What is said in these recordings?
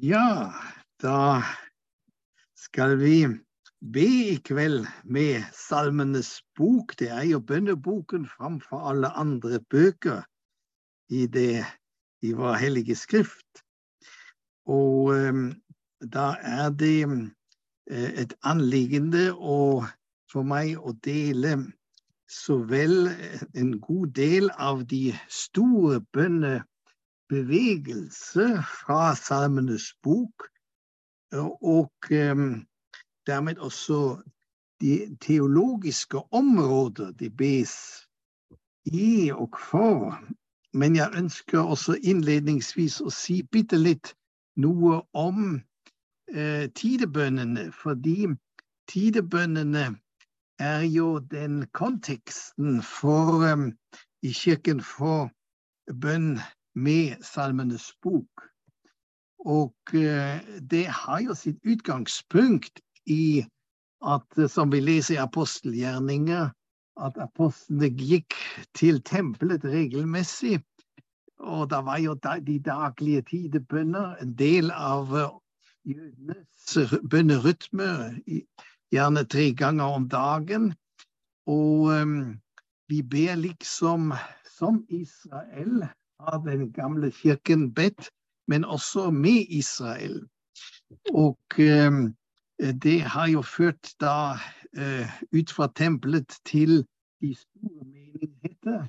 Ja, da skal vi be i kveld med Salmenes bok. Det er jo bønneboken framfor alle andre bøker i, det, i vår hellige skrift. Og um, da er det uh, et anliggende for meg å dele så vel en god del av de store bønnene bevegelse fra Salmenes bok, og um, dermed også de teologiske områder de bes i og for. Men jeg ønsker også innledningsvis å si bitte litt noe om eh, tidebønnene, fordi tidebønnene er jo den konteksten for, eh, i kirken for bønn med Salmenes bok. Og eh, det har jo sitt utgangspunkt i at, som vi leser i apostelgjerninger, at apostlene gikk til tempelet regelmessig. Og da var jo de daglige tidebønner en del av eh, jødenes bønnerytme, gjerne tre ganger om dagen. Og um, vi ber liksom som Israel har den gamle kirken bedt, men også med Israel. Og eh, det har jo ført da eh, ut fra tempelet til de store menigheter,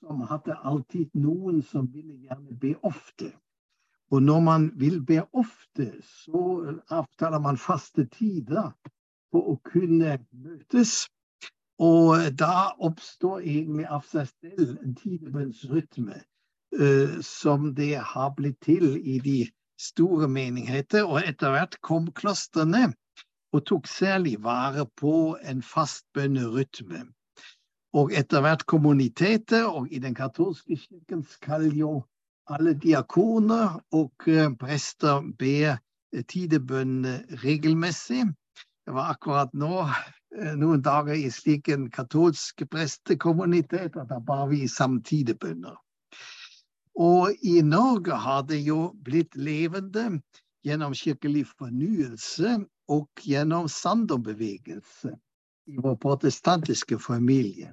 som hadde alltid noen som ville gjerne be ofte. Og når man vil be ofte, så avtaler man faste tider for å kunne møtes. Og da oppstår egentlig av seg selv en tidebønnsrytme som det har blitt til i de store menigheter. Og etter hvert kom klostrene og tok særlig vare på en fast bønnerytme. Og etter hvert kommuniteter, og i den katolske kirken skal jo alle diakoner og eh, prester be eh, tidebønnene regelmessig. Det var akkurat nå noen dager i slik en katolsk prestekommunitet, og da bar vi samtidig bønner. Og i Norge har det jo blitt levende gjennom kirkelig fornyelse og gjennom Sandom-bevegelse i vår protestantiske familie.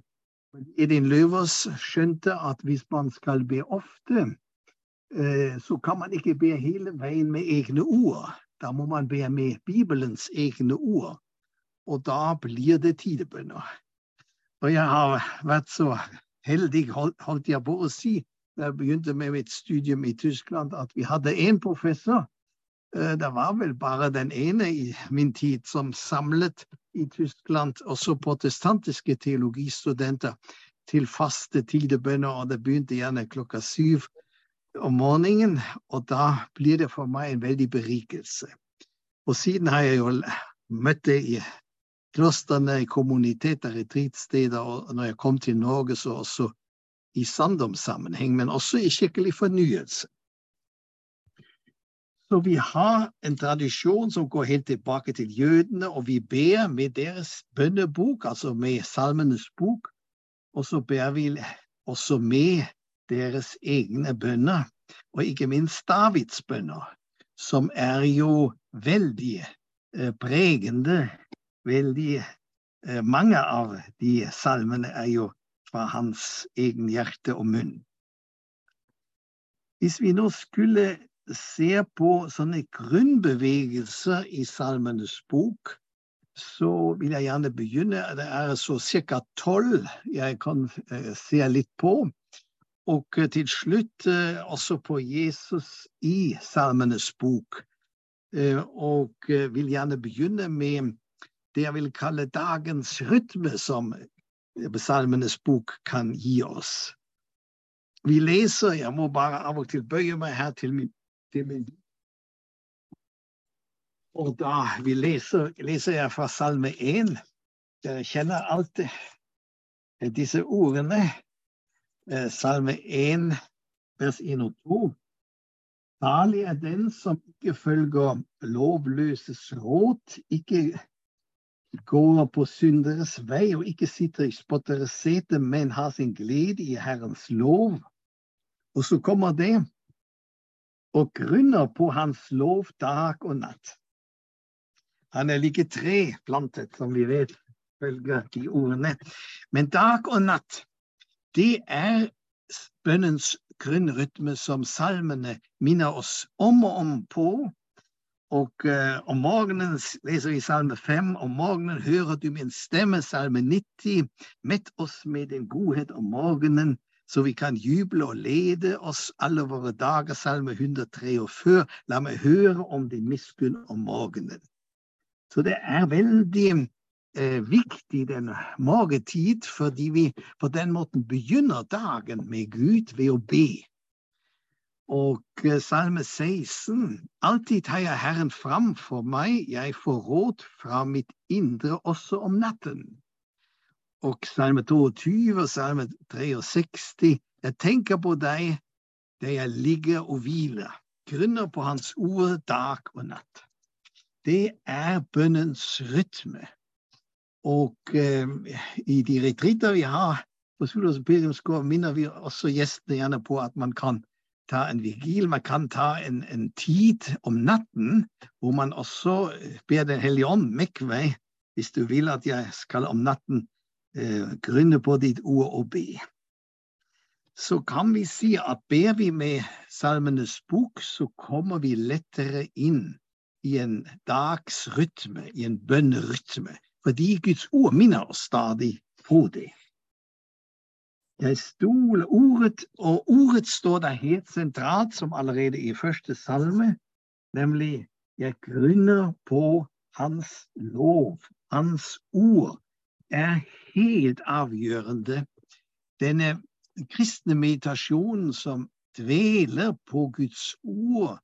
Edin Løvers skjønte at hvis man skal be ofte, eh, så kan man ikke be hele veien med egne ord. Da må man be med Bibelens egne ord. Og da blir det tidebønner. Og jeg har vært så heldig, holdt jeg på å si, da jeg begynte med mitt studium i Tyskland, at vi hadde én professor. Eh, det var vel bare den ene i min tid som samlet i Tyskland også protestantiske teologistudenter til faste tidebønner, og det begynte gjerne klokka syv om morgenen. Og da blir det for meg en veldig berikelse. Og siden har jeg jo møtt det i klostrene, i kommuniteter, retreatsteder, og når jeg kom til Norge, så også i sanddomssammenheng, men også i skikkelig fornyelse. Så vi har en tradisjon som går helt tilbake til jødene, og vi ber med deres bønnebok, altså med Salmenes bok, og så ber vi også med deres egne bønner, og ikke minst Davids bønner, som er jo veldig eh, pregende. Veldig eh, mange av de salmene er jo fra hans egen hjerte og munn. Hvis vi nå skulle se på sånne grunnbevegelser i Salmenes bok, så vil jeg gjerne begynne. Det er så ca. tolv jeg kan uh, se litt på. Og uh, til slutt uh, også på Jesus i Salmenes bok. og vil gjerne begynne med det jeg vil kalle dagens rytme, som Salmenes bok kan gi oss. Vi leser Jeg må bare av og til bøye meg her til min, til min Og da vi leser, leser jeg fra Salme 1. Dere kjenner alltid disse ordene. Eh, Salme 1, vers 1 og 2. Salig er den som ikke følger lovløses råd, ikke går på synderes vei og ikke sitter i spotteres sete, men har sin glede i Herrens lov. Og så kommer det og grunner på hans lov dag og natt. Han er like tre plantet, som vi vet, følger de ordene. Men dag og natt, det er bønnens grunnrytme som salmene minner oss om og om på. Og eh, om morgenen leser vi Salme 5. Om morgenen hører du min stemme, Salme 90. Mett oss med din godhet om morgenen, så vi kan juble og lede oss alle våre dager, Salme 143. La meg høre om din miskunn om morgenen. Så det er veldig eh, viktig den morgentid, fordi vi på den måten begynner dagen med Gud ved å be. Og eh, Salme 16.: Alltid tar jeg Herren fram for meg, jeg får råd fra mitt indre også om natten. Og Salme 22 og Salme 63.: Jeg tenker på deg der jeg ligger og hviler, grunner på Hans ord dag og natt. Det er bønnens rytme. Og eh, i de retritter vi har på Sulas og Pilgrimsgård, minner vi også gjestene gjerne på at man kan ta en vigil, man kan ta en, en tid om natten hvor man også ber Den hellige ånd mekk hvis du vil at jeg skal om natten eh, grunne på ditt ord og be. Så kan vi si at ber vi med Salmenes bok, så kommer vi lettere inn i en dagsrytme, i en bønnerytme. Fordi Guds ord minner oss stadig på det. Jeg stoler ordet, og ordet står der helt sentralt, som allerede i første salme, nemlig jeg grunner på Hans lov. Hans ord er helt avgjørende. Denne kristne meditasjonen som dveler på Guds ord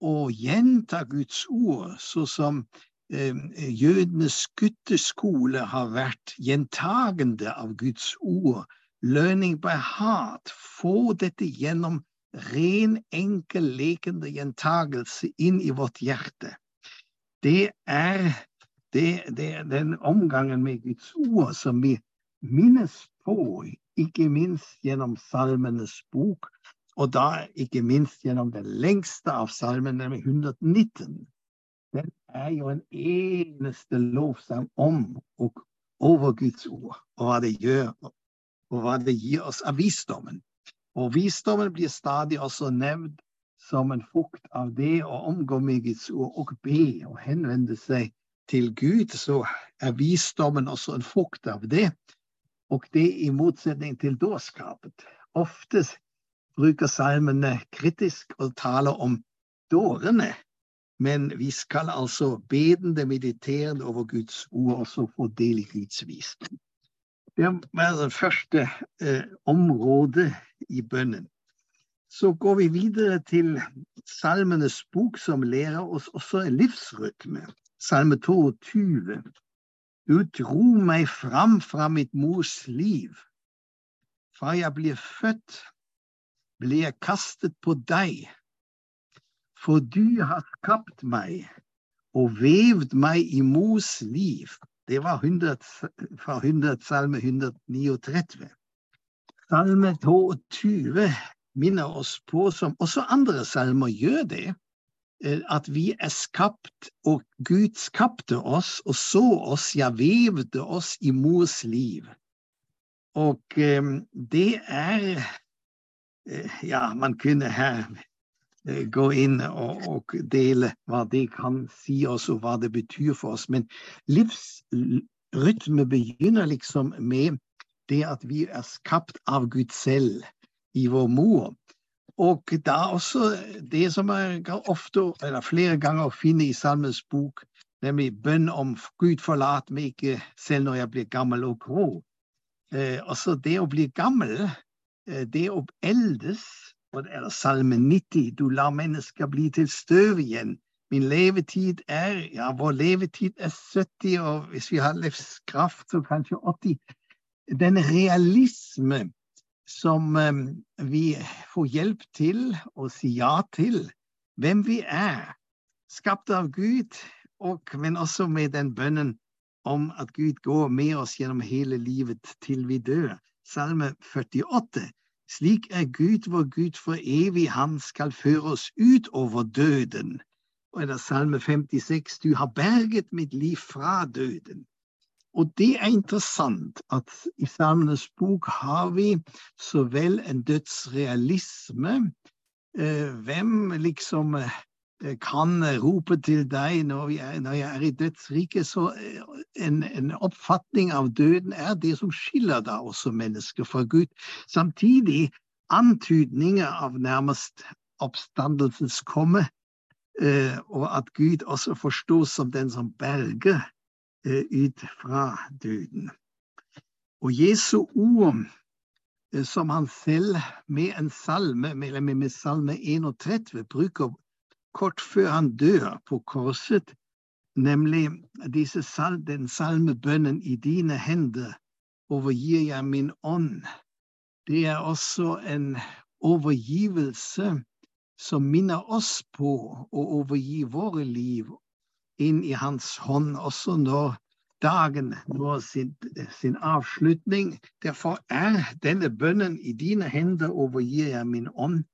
og gjentar Guds ord, så som Eh, jødenes gutteskole har vært gjentagende av Guds ord. Learning by heart. Få dette gjennom ren, enkel, lekende gjentagelse inn i vårt hjerte. Det er, det, det den omgangen med Guds ord som vi minnes på, ikke minst gjennom Salmenes bok, og da ikke minst gjennom den lengste av salmene, nemlig 119 den er jo en eneste lovsang om og over Guds ord, og hva det gjør, og hva det gir oss av visdommen. Og visdommen blir stadig også nevnt som en fukt av det å omgå med Guds ord og be og henvende seg til Gud, så er visdommen også en fukt av det. Og det i motsetning til dårskapet. Ofte bruker salmene kritisk og taler om dårene men vi skal altså bedende, mediterende over Guds ord også få del i Guds visdom. Det var det første eh, området i bønnen. Så går vi videre til Salmenes bok, som lærer oss også en livsrytme. Salme 22. Du dro meg fram fra mitt mors liv. Fra jeg blir født, ble jeg kastet på deg for du har skapt meg og vevd meg i mors liv. Det var 100, fra 100, salme 139. Salme 22 minner oss på, som også andre salmer gjør det, eh, at vi er skapt, og Gud skapte oss og så oss, ja, vevde oss i mors liv. Og um, det er eh, Ja, man kunne her Eh, gå inn og, og, dele hva det kan si oss, og hva det betyr for oss. Men livsrytme begynner liksom med det at vi er skapt av Gud selv i vår mor. Og da også det som jeg ofte, eller flere ganger finner i Salmens bok, nemlig bønn om Gud forlat meg ikke selv når jeg blir gammel og grå. Eh, også det å bli gammel, eh, det å eldes, og det er Salme 90. Du lar mennesker bli til støv igjen. Min levetid er Ja, vår levetid er 70, og hvis vi har livskraft, så kanskje 80. Den realisme som um, vi får hjelp til å si ja til, hvem vi er, skapt av Gud, og, men også med den bønnen om at Gud går med oss gjennom hele livet til vi dør. Salme 48 Slik er Gud vår Gud for evig, han skal føre oss ut over døden. Og er det Salme 56, du har berget mitt liv fra døden. Og det er interessant at i Salmenes bok har vi så vel en dødsrealisme. Eh, hvem liksom eh, kan rope til deg når, er, når jeg er i dødsriket? Så eh, en, en, oppfatning av døden er det som skiller da også mennesker fra Gud. Samtidig antydninger av nærmest oppstandelsens komme, og at Gud også forstås som den som berger Eh, ut fra døden. Og Jesu ord, eh, som han selv med en salme, eller med salme 31, bruker kort før han dør på korset, nemlig sal den salmebønnen i dine hender overgir jeg min ånd. Det er også en overgivelse som minner oss på å overgi våre liv inn i hans hånd også når dagen når sin, sin avslutning. Derfor er denne bønnen i dine hender overgir jeg min ånd,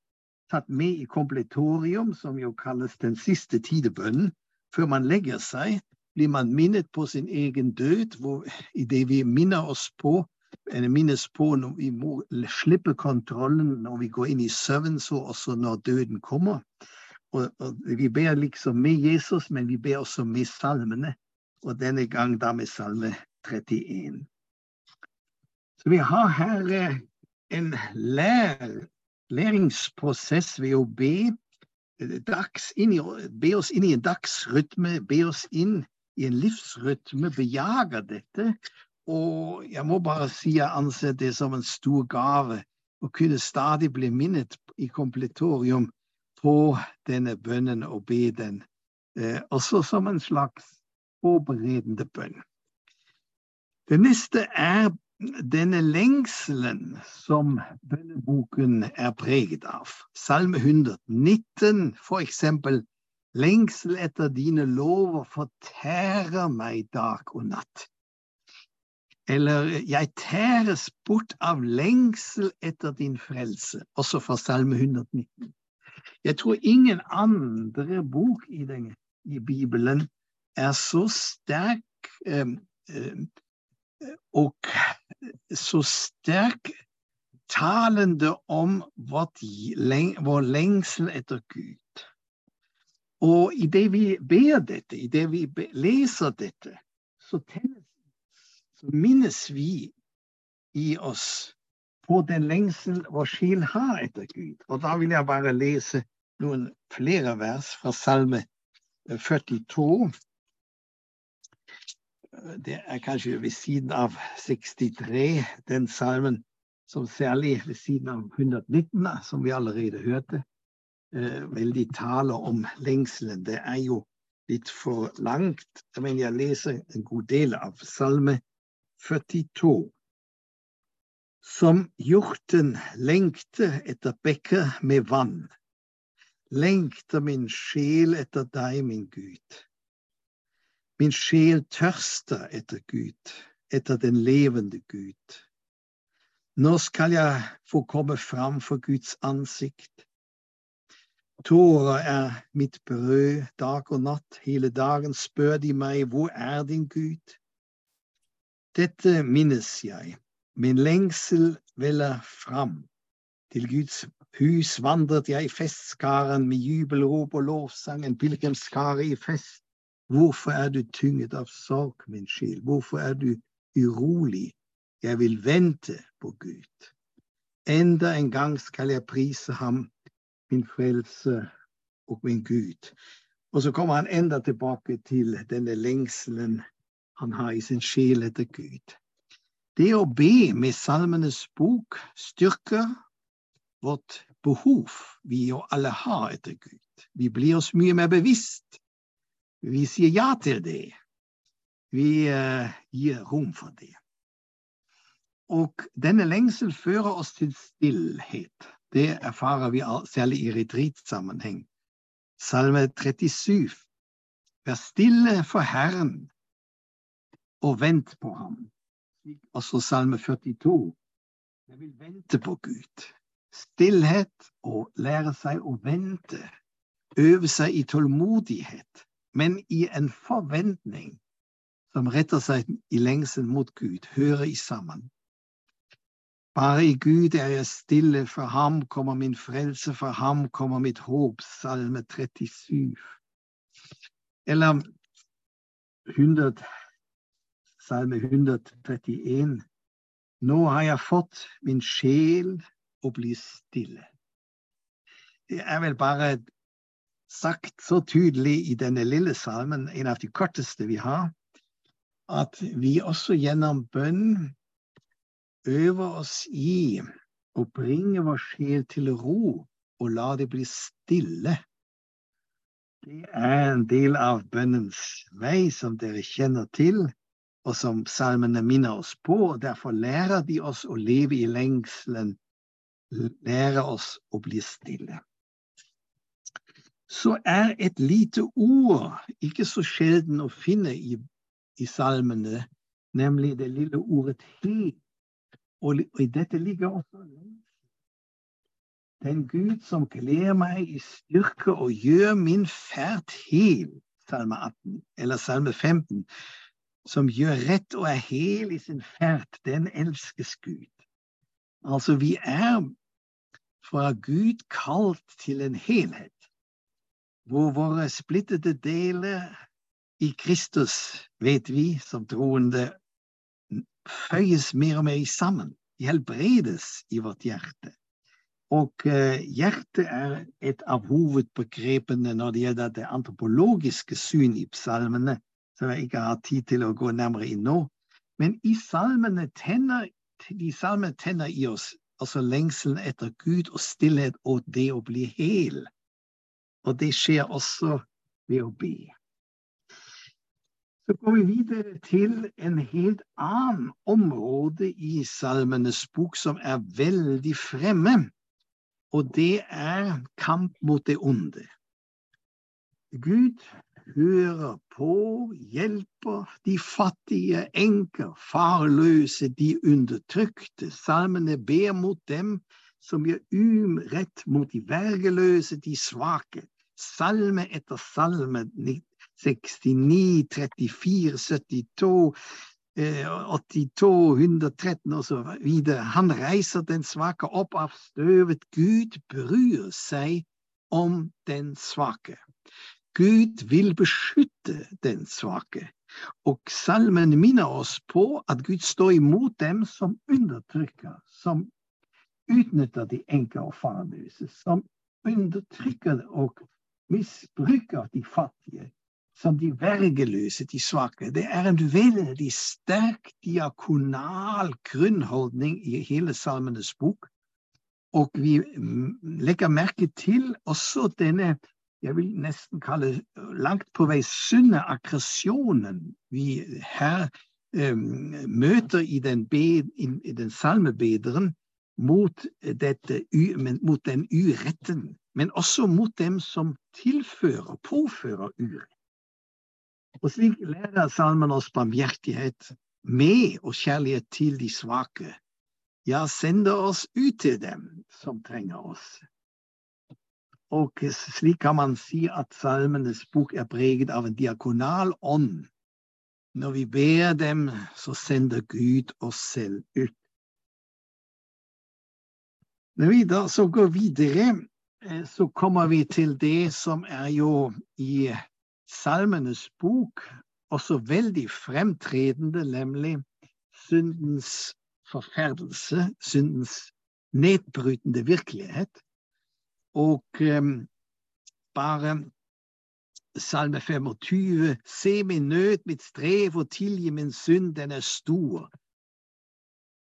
tatt med i kompletorium, som jo kalles den siste tidebønnen. Før man legger seg, blir man minnet på sin egen død, hvor det vi minner oss på eller minnes på når vi må slippe kontrollen når vi går inn i søvn, så også når døden kommer. Og, og, vi ber liksom med Jesus, men vi ber også med salmene. Og denne gang da med salme 31. Så vi har her eh, en lær, læringsprosess ved å be, eh, dags inn i, be oss inn i en dagsrytme, be oss inn i en livsrytme, bejager dette. Og jeg må bare si jeg anser det som en stor gave å kunne stadig bli minnet i kompletorium på denne bønnen og be den, eh, også som en slags forberedende bønn. Det neste er denne lengselen som bønneboken er preget av. Salme 119, for eksempel. Lengsel etter dine lover fortærer meg dag og natt. Eller jeg tæres bort av lengsel etter din frelse, også fra Salme 119. Jeg tror ingen andre bok i, den, i Bibelen er så sterk eh, eh, og så sterk talende om vår lengsel etter Gud. Og idet vi ber dette, idet vi leser dette, så, så minnes vi i oss på den lengsel vår sjel har etter Gud. Og da vil jeg bare lese noen flere vers fra Salme 42. Det er kanskje ved siden av 63, den salmen som særlig ved siden av 119, som vi allerede hørte, eh, veldig taler om lengselen. Det er jo litt for langt, men jeg leser en god del av Salme 42. Som hjorten lengter etter bekker med vann, lengter min sjel etter deg, min Gud. Min sjel tørster etter Gud, etter den levende Gud. Når skal jeg få komme fram for Guds ansikt? Tårer er mitt brød dag og natt, hele dagen spør de meg, hvor er din Gud? Dette minnes jeg Min lengsel veller fram. Til Guds hus vandret jeg i festskaren med jubelrop og lovsang, en pilegrimsskare i fest. Hvorfor er du tynget av sorg, min sjel? Hvorfor er du urolig? Jeg vil vente på Gud. Enda en gang skal jeg prise ham, min frelse og min Gud. Og så kommer han enda tilbake til denne lengselen han har i sin sjel etter Gud. Det å be med Salmenes bok styrker vårt behov vi jo alle har etter Gud. Vi blir oss mye mer bevisst. Vi sier ja til det. Vi uh, gir rom for det. Og denne lengsel fører oss til stillhet. Det erfarer vi særlig i retreatsammenheng. Salme 37. Vær stille for Herren og vent på ham også Salme 42. Jeg vil vente på Gud. stillhet og lære seg å vente. Øve seg i tålmodighet, men i en forventning som retter seg i lengsel mot Gud, hører i sammen. Bare i Gud er jeg stille, fra ham kommer min frelse, fra ham kommer mitt håp. Salme 37. Eller 100, salme 131. Nå har jeg fått min sjel å bli stille. Det er vel bare sagt så tydelig i denne lille salmen, en av de korteste vi har, at vi også gjennom bønn øver oss i å bringe vår sjel til ro og la det bli stille. Det er en del av bønnens vei som dere kjenner til, og som salmene minner oss på. Derfor lærer de oss å leve i lengselen, lærer oss å bli stille. Så er et lite ord ikke så sjelden å finne i i salmene, nemlig det lille ordet he. Og i dette ligger også den Gud som kler meg i styrke og gjør min ferd hel, salme 18, eller salme 15, som gjør rett og er hel i sin ferd, den elskes Gud. Altså, vi er fra Gud kalt til en helhet, hvor våre splittede deler i Kristus, vet vi som troende, føyes mer og mer sammen. De helbredes i vårt hjerte. Og uh, hjertet er et av hovedbegrepene når det gjelder det antropologiske syn i psalmene, som jeg ikke har tid til å gå nærmere inn nå. Men i salmene tenner, de salmene tenner i oss altså lengselen etter Gud og stillhet og det å bli hel. Og det skjer også ved å be. Så går vi videre til en helt annen område i Salmenes bok som er veldig fremme, og det er kamp mot det onde. Gud hører på, hjelper de fattige, enker, farløse, de undertrykte. Salmene ber mot dem som gjør urett mot de vergeløse, de svake. Salme etter salme 69, 34, 72, 82, 113 osv. Han reiser den svake opp av støvet. Gud bryr seg om den svake. Gud vil beskytte den svake. Og salmen minner oss på at Gud står imot dem som undertrykker, som utnytter de enke og farløse, som undertrykker og misbruker de fattige som de vergeløse, de svake. Det er en veldig sterk diakonal grunnholdning i hele Salmenes bok. Og vi legger merke til også denne, jeg vil nesten kalle langt på vei sunne aggresjonen vi her um, møter i den, i den salmebederen mot, dette, mot den uretten, men også mot dem som tilfører, påfører urett. Og slik lærer salmen oss barmhjertighet med og kjærlighet til de svake. Ja, sender oss ut til dem som trenger oss. Og slik kan man si at Salmenes bok er preget av en diakonal ånd. Når vi ber dem, så sender Gud oss selv ut. Når vi da så går videre, eh, så kommer vi til det som er jo i Salmenes bok også veldig fremtredende, nemlig syndens forferdelse, syndens nedbrytende virkelighet. Og um, bare Salme 25, se min nød, mitt strev, og tilgi min synd, den er stor.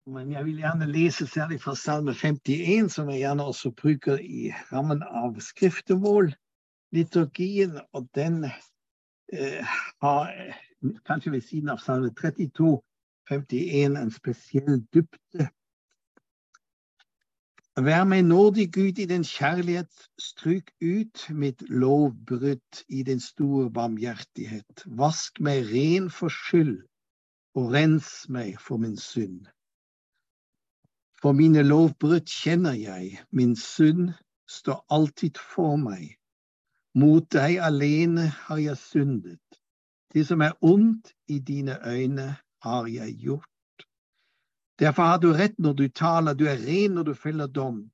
Men jeg vil gjerne lese særlig fra Salme 51, som jeg gjerne også bruker i rammen av skriftemål liturgien, og den eh, har kanskje ved siden av salme 32, 51 en spesiell dybde. Vær meg nådig, Gud, i din kjærlighet, stryk ut mitt lovbrudd i din store barmhjertighet. Vask meg ren for skyld, og rens meg for min synd. For mine lovbrudd kjenner jeg, min synd står alltid for meg. Mot deg alene har jeg syndet. Det som er ondt i dine øyne, har jeg gjort. Derfor har du rett når du taler, du er ren når du feller dom.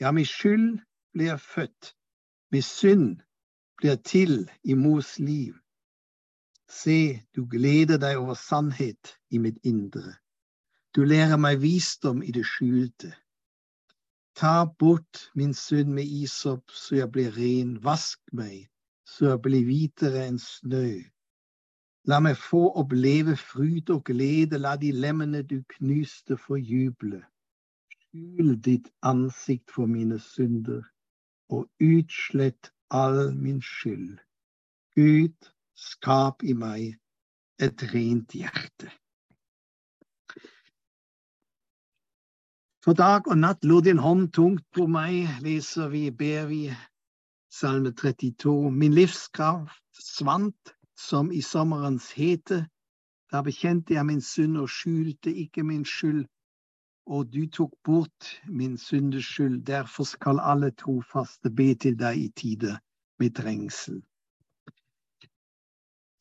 Ja, med skyld blir jeg født, med synd blir til i mors liv. Se, du gleder deg over sannhet i mitt indre. Du lærer meg visdom i det skjulte. Ta bort min synd med isop, så jeg blir ren. Vask meg, så jeg blir hvitere enn snø. La meg få oppleve fryd og glede, la de lemmene du knuste, få juble. Skjul ditt ansikt for mine synder, og utslett all min skyld. Gud, skap i meg et rent hjerte. For dag og natt lå din hånd tungt på meg, leser vi, ber vi, salme 32. Min livskraft svant som i sommerens hete. Da bekjente jeg min synd og skjulte ikke min skyld. Og du tok bort min syndes skyld. Derfor skal alle trofaste be til deg i tide med trengsel.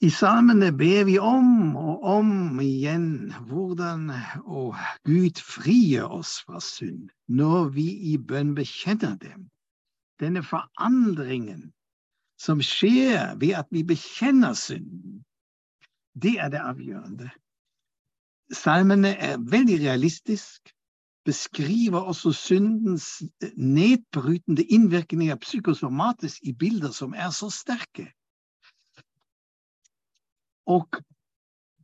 I salmene ber vi om og om igjen hvordan å Gud frier oss fra synd når vi i bønn bekjenner dem. Denne forandringen som skjer ved at vi bekjenner synden, det er det avgjørende. Salmene er veldig realistisk, beskriver også syndens nedbrytende innvirkninger psykosomatisk i bilder som er så sterke. Og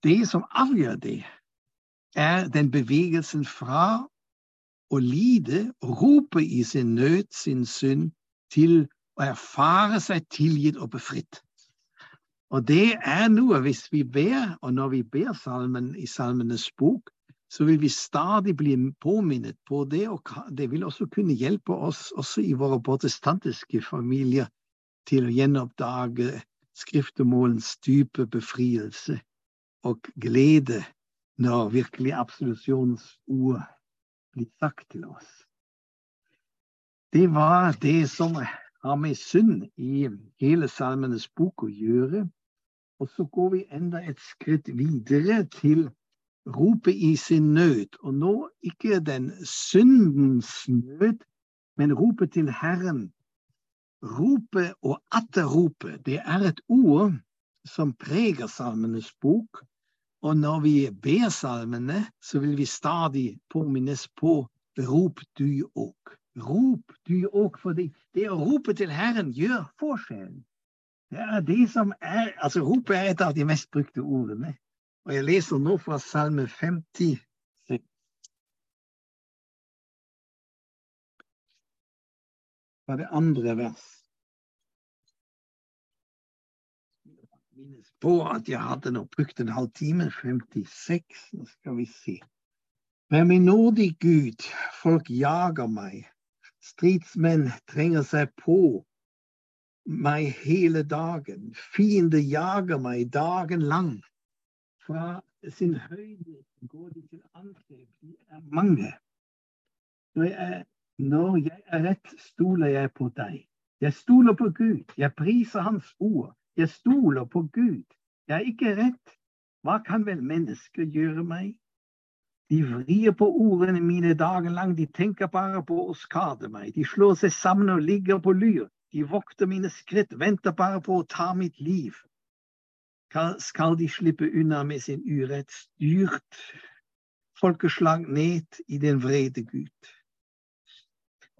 det som avgjør det, er den bevegelsen fra å lide rope i sin nød, sin synd, til å erfare seg tilgitt og befridd. Og det er noe hvis vi ber, og når vi ber salmen i Salmenes bok, så vil vi stadig bli påminnet på det, og det vil også kunne hjelpe oss, også i våre protestantiske familier, til å gjenoppdage skriftemålens dype befrielse og glede når virkelig absolusjonens ord blir sagt til oss. Det var det som har med synd i hele Salmenes bok å gjøre. Og så går vi enda et skritt videre til ropet i sin nød. Og nå ikke den syndens nød, men ropet til Herren Ropet og atterropet, det er et ord som preger Salmenes bok. Og når vi ber salmene, så vil vi stadig påminnes på rop du òg. Rop du òg, for det å rope til Herren gjør forskjellen. Det er det som er Altså, ropet er et av de mest brukte ordene. Og jeg leser nå fra Salme 50. fra det andre vers. Minnes på at jeg hadde nå brukt en halvtime, 56. Nå skal vi se. Men min nådige Gud, folk jager meg. Stridsmenn trenger seg på meg hele dagen. Fiender jager meg dagen lang. Fra sin høyde går de til angrep. De er mange. Når jeg når jeg er rett, stoler jeg på deg. Jeg stoler på Gud. Jeg priser Hans ord. Jeg stoler på Gud. Jeg er ikke rett. Hva kan vel mennesker gjøre meg? De vrir på ordene mine dagen lang. De tenker bare på å skade meg. De slår seg sammen og ligger på lyr. De vokter mine skritt, venter bare på å ta mitt liv. Skal de slippe unna med sin urett, styrt folkeslag ned i den vrede Gud?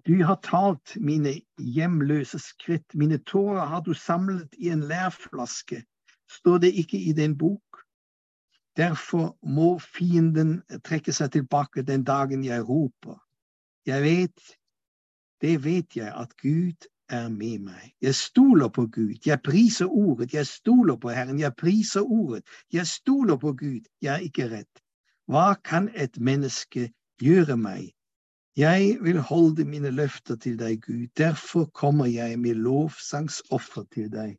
Du har talt mine hjemløse skritt, mine tårer har du samlet i en lærflaske. Står det ikke i din bok? Derfor må fienden trekke seg tilbake den dagen jeg roper. Jeg vet, det vet jeg, at Gud er med meg. Jeg stoler på Gud. Jeg priser ordet. Jeg stoler på Herren. Jeg priser ordet. Jeg stoler på Gud. Jeg er ikke redd. Hva kan et menneske gjøre meg? Jeg vil holde mine løfter til deg, Gud. Derfor kommer jeg med lovsangsoffer til deg.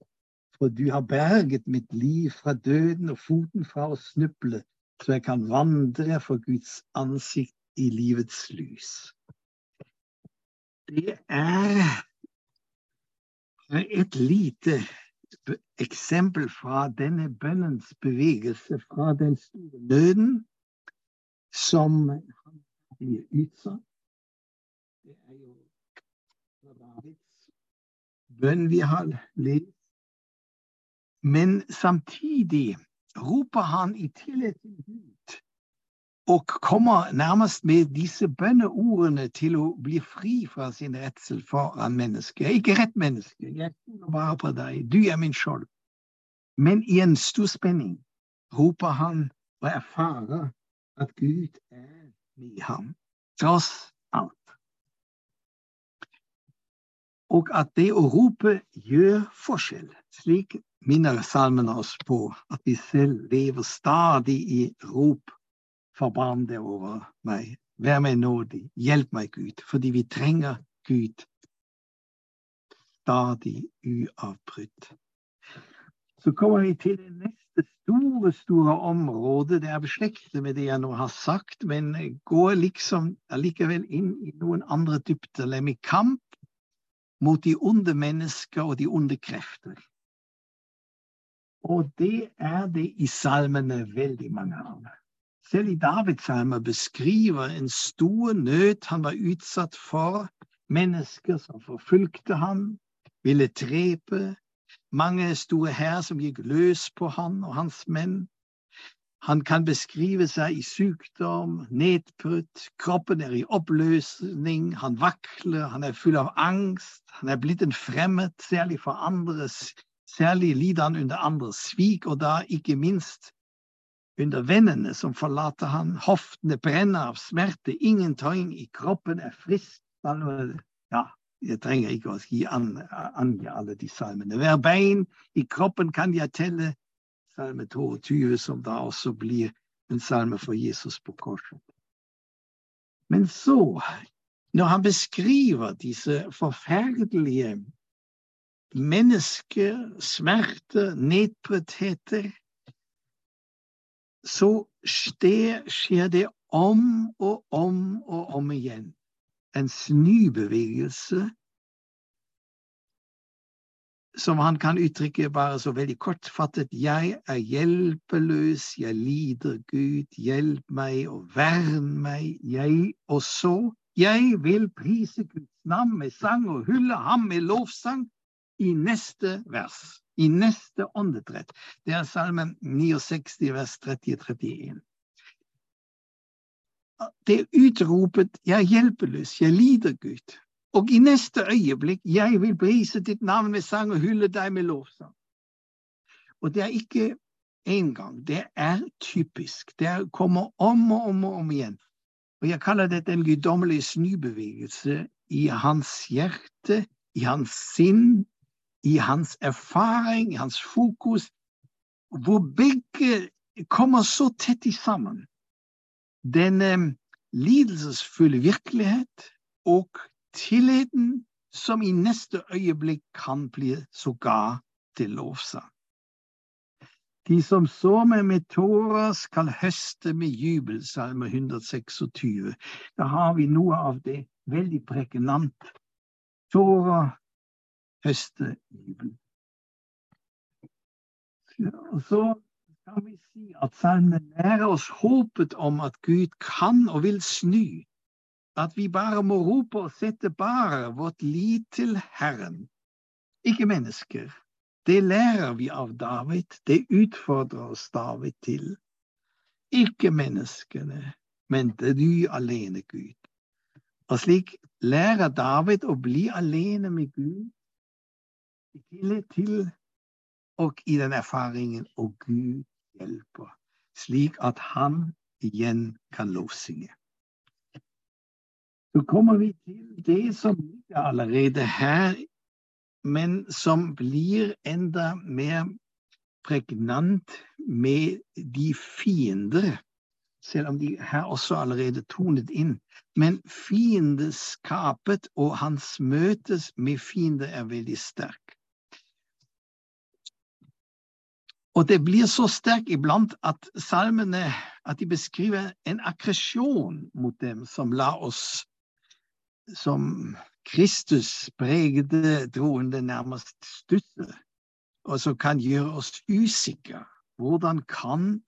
For du har berget mitt liv fra døden og foten fra å snuble, så jeg kan vandre for Guds ansikt i livets lys. Det er et lite eksempel fra denne bønnens bevegelse, fra den store nøden som han blir utsatt. Det er jo fra Davids bønn vi har lest. Men samtidig roper han i tillit til Gud og kommer nærmest med disse bønneordene til å bli fri fra sin redsel foran mennesket. Ikke rett menneske, jeg stoler bare på deg, du er min skjold. Men i en stor spenning roper han og erfarer at Gud er med ham, tross alt. Og at det å rope gjør forskjell. Slik minner salmene oss på at vi selv lever stadig i rop Forbarm deg over meg. Vær meg nådig. Hjelp meg, Gud, fordi vi trenger Gud stadig uavbrutt. Så kommer vi til det neste store, store området. Det er beslektet med det jeg nå har sagt, men går liksom allikevel inn i noen andre dybder, nemlig kamp mot de onde mennesker og de onde krefter. Og det er det i salmene veldig mange av. Selv i Davidsalmer beskriver en stor nød han var utsatt for, mennesker som forfulgte ham, ville drepe, mange store hær som gikk løs på han og hans menn. Han kan beskrive seg i sykdom, nedbrutt, kroppen er i oppløsning, han vakler, han er full av angst, han er blitt en fremmed, særlig for andre, særlig lider han under andres svik, og da ikke minst under vennene som forlater han. Hoftene brenner av smerte, ingenting i kroppen er frisk. Ja, jeg trenger ikke å gi angi alle de salmene. Hver bein i kroppen kan jeg telle. Salme 22, som da også blir en salme for Jesus på korset. Men så, når han beskriver disse forferdelige mennesker, smerter, nedbruddheter, så skjer det om og om og om igjen. En snubevegelse som han kan uttrykke bare så veldig kortfattet. Jeg er hjelpeløs, jeg lider Gud, hjelp meg og vern meg. Jeg også. jeg vil prise Guds navn med sang og hylle ham med lovsang i neste vers i neste åndedrett. Det er salmen 69, vers 30-31. Det er utropet 'Jeg er hjelpeløs, jeg lider, Gud'. Og i neste øyeblikk 'Jeg vil prise ditt navn med sang og hylle deg med lovsang'. Og det er ikke én gang, det er typisk. Det kommer om og om og om igjen. Og jeg kaller dette en guddommelig snubevegelse i hans hjerte, i hans sinn, i hans erfaring, i hans fokus, hvor begge kommer så tett sammen. Den eh, lidelsesfulle virkelighet og tilliten som i neste øyeblikk kan bli sågar til lovsang. De som sår med med tårer, skal høste med jubel, salme 126. Da har vi noe av det veldig pregnant. Tårer høste jubel. Så kan vi si at salmen lærer oss håpet om at Gud kan og vil snu. At vi bare må rope og sette bare vårt lit til Herren, ikke mennesker. Det lærer vi av David, det utfordrer oss David til. Ikke menneskene, men det du alene, Gud. Og slik lærer David å bli alene med Gud i tillit til og i den erfaringen og Gud hjelper, slik at han igjen kan lovsynge. Så kommer vi til det som ligger allerede her, men som blir enda mer pregnant med de fiender, selv om de her også allerede tonet inn. Men fiendeskapet og hans møtes med fiender er veldig sterk. Og det blir så sterk iblant at salmene at de beskriver en aggresjon mot dem som la oss som Kristus pregde troende nærmest stusser, og som kan gjøre oss usikre. Hvordan kan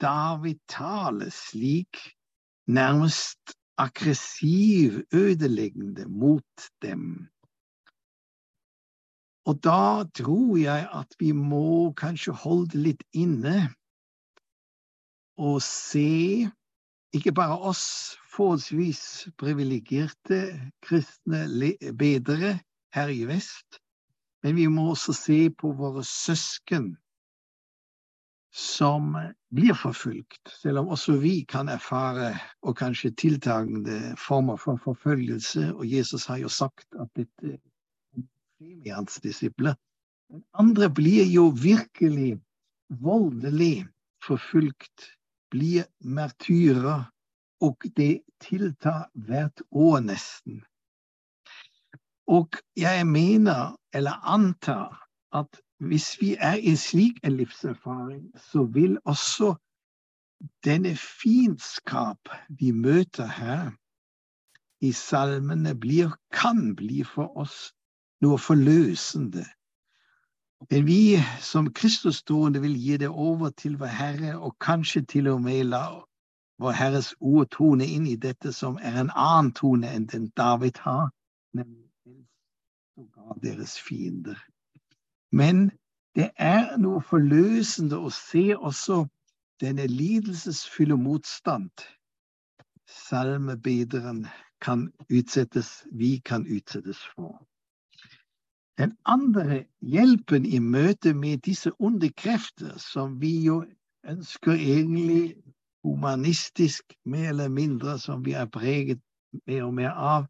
David tale slik nærmest aggressiv, ødeleggende mot dem? Og da tror jeg at vi må kanskje holde litt inne og se ikke bare oss forholdsvis privilegerte kristne bedre her i vest, men vi må også se på våre søsken som blir forfulgt, selv om også vi kan erfare og kanskje tiltagende former for forfølgelse. Og Jesus har jo sagt at dette hans disipler. Men andre blir jo virkelig voldelig forfulgt, blir martyrer, og det tiltar hvert år nesten. Og jeg mener, eller antar, at hvis vi er i slik en livserfaring, så vil også denne fiendskap vi møter her i salmene, blir, kan bli for oss noe forløsende. Men vi som Kristustroende vil gi det over til vår Herre, og kanskje til og med la vår Herres ord tone inn i dette som er en annen tone enn den David har, nemlig sågar deres fiender. Men det er noe forløsende å se også denne lidelsesfulle motstand salmebederen kan utsettes, vi kan utsettes for. Den andre hjelpen i møte med disse onde krefter, som vi jo ønsker egentlig humanistisk, mer eller mindre, som vi er preget mer og mer av,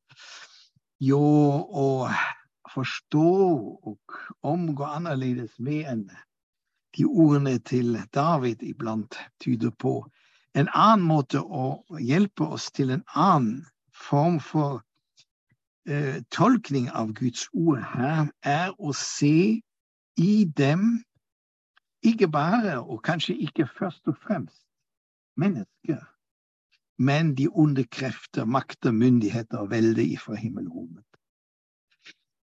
jo å forstå og omgå annerledes med enn de ordene til David iblant tyder på. En annen måte å hjelpe oss til en annen form for eh, tolkning av Guds ord her er å se i dem ikke bare, og kanskje ikke først og fremst, mennesker, men de onde krefter, makter, myndigheter og velde ifra himmelrommet.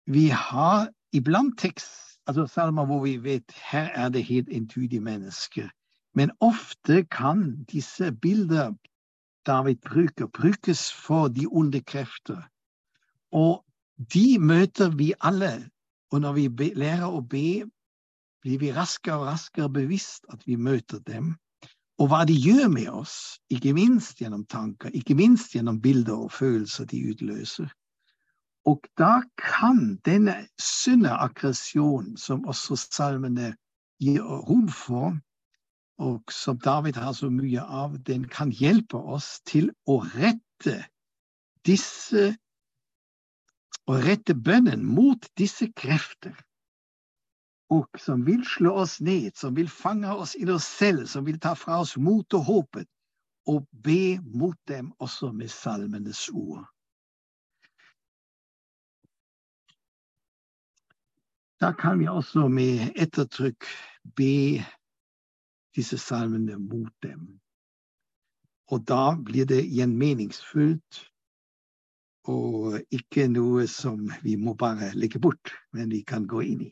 Vi har iblant tekst, altså salmer hvor vi vet her er det helt entydige mennesker, men ofte kan disse bilder David bruker, brukes for de onde krefter og de møter vi alle. Og når vi lærer å be, blir vi raskere og raskere bevisst at vi møter dem. Og hva de gjør med oss, ikke minst gjennom tanker, ikke minst gjennom bilder og følelser de utløser. Og da kan denne sunne aggresjonen, som også salmene gir rom for, og som David har så mye av, den kan hjelpe oss til å rette disse Å rette bønnen mot disse krefter, og som vil slå oss ned, som vil fange oss i oss selv, som vil ta fra oss mot og håpet, og be mot dem også med salmenes ord. Da kan vi også med ettertrykk be disse salmene mot dem. Og da blir det igjen meningsfullt og ikke noe som vi må bare legge bort, men vi kan gå inn i.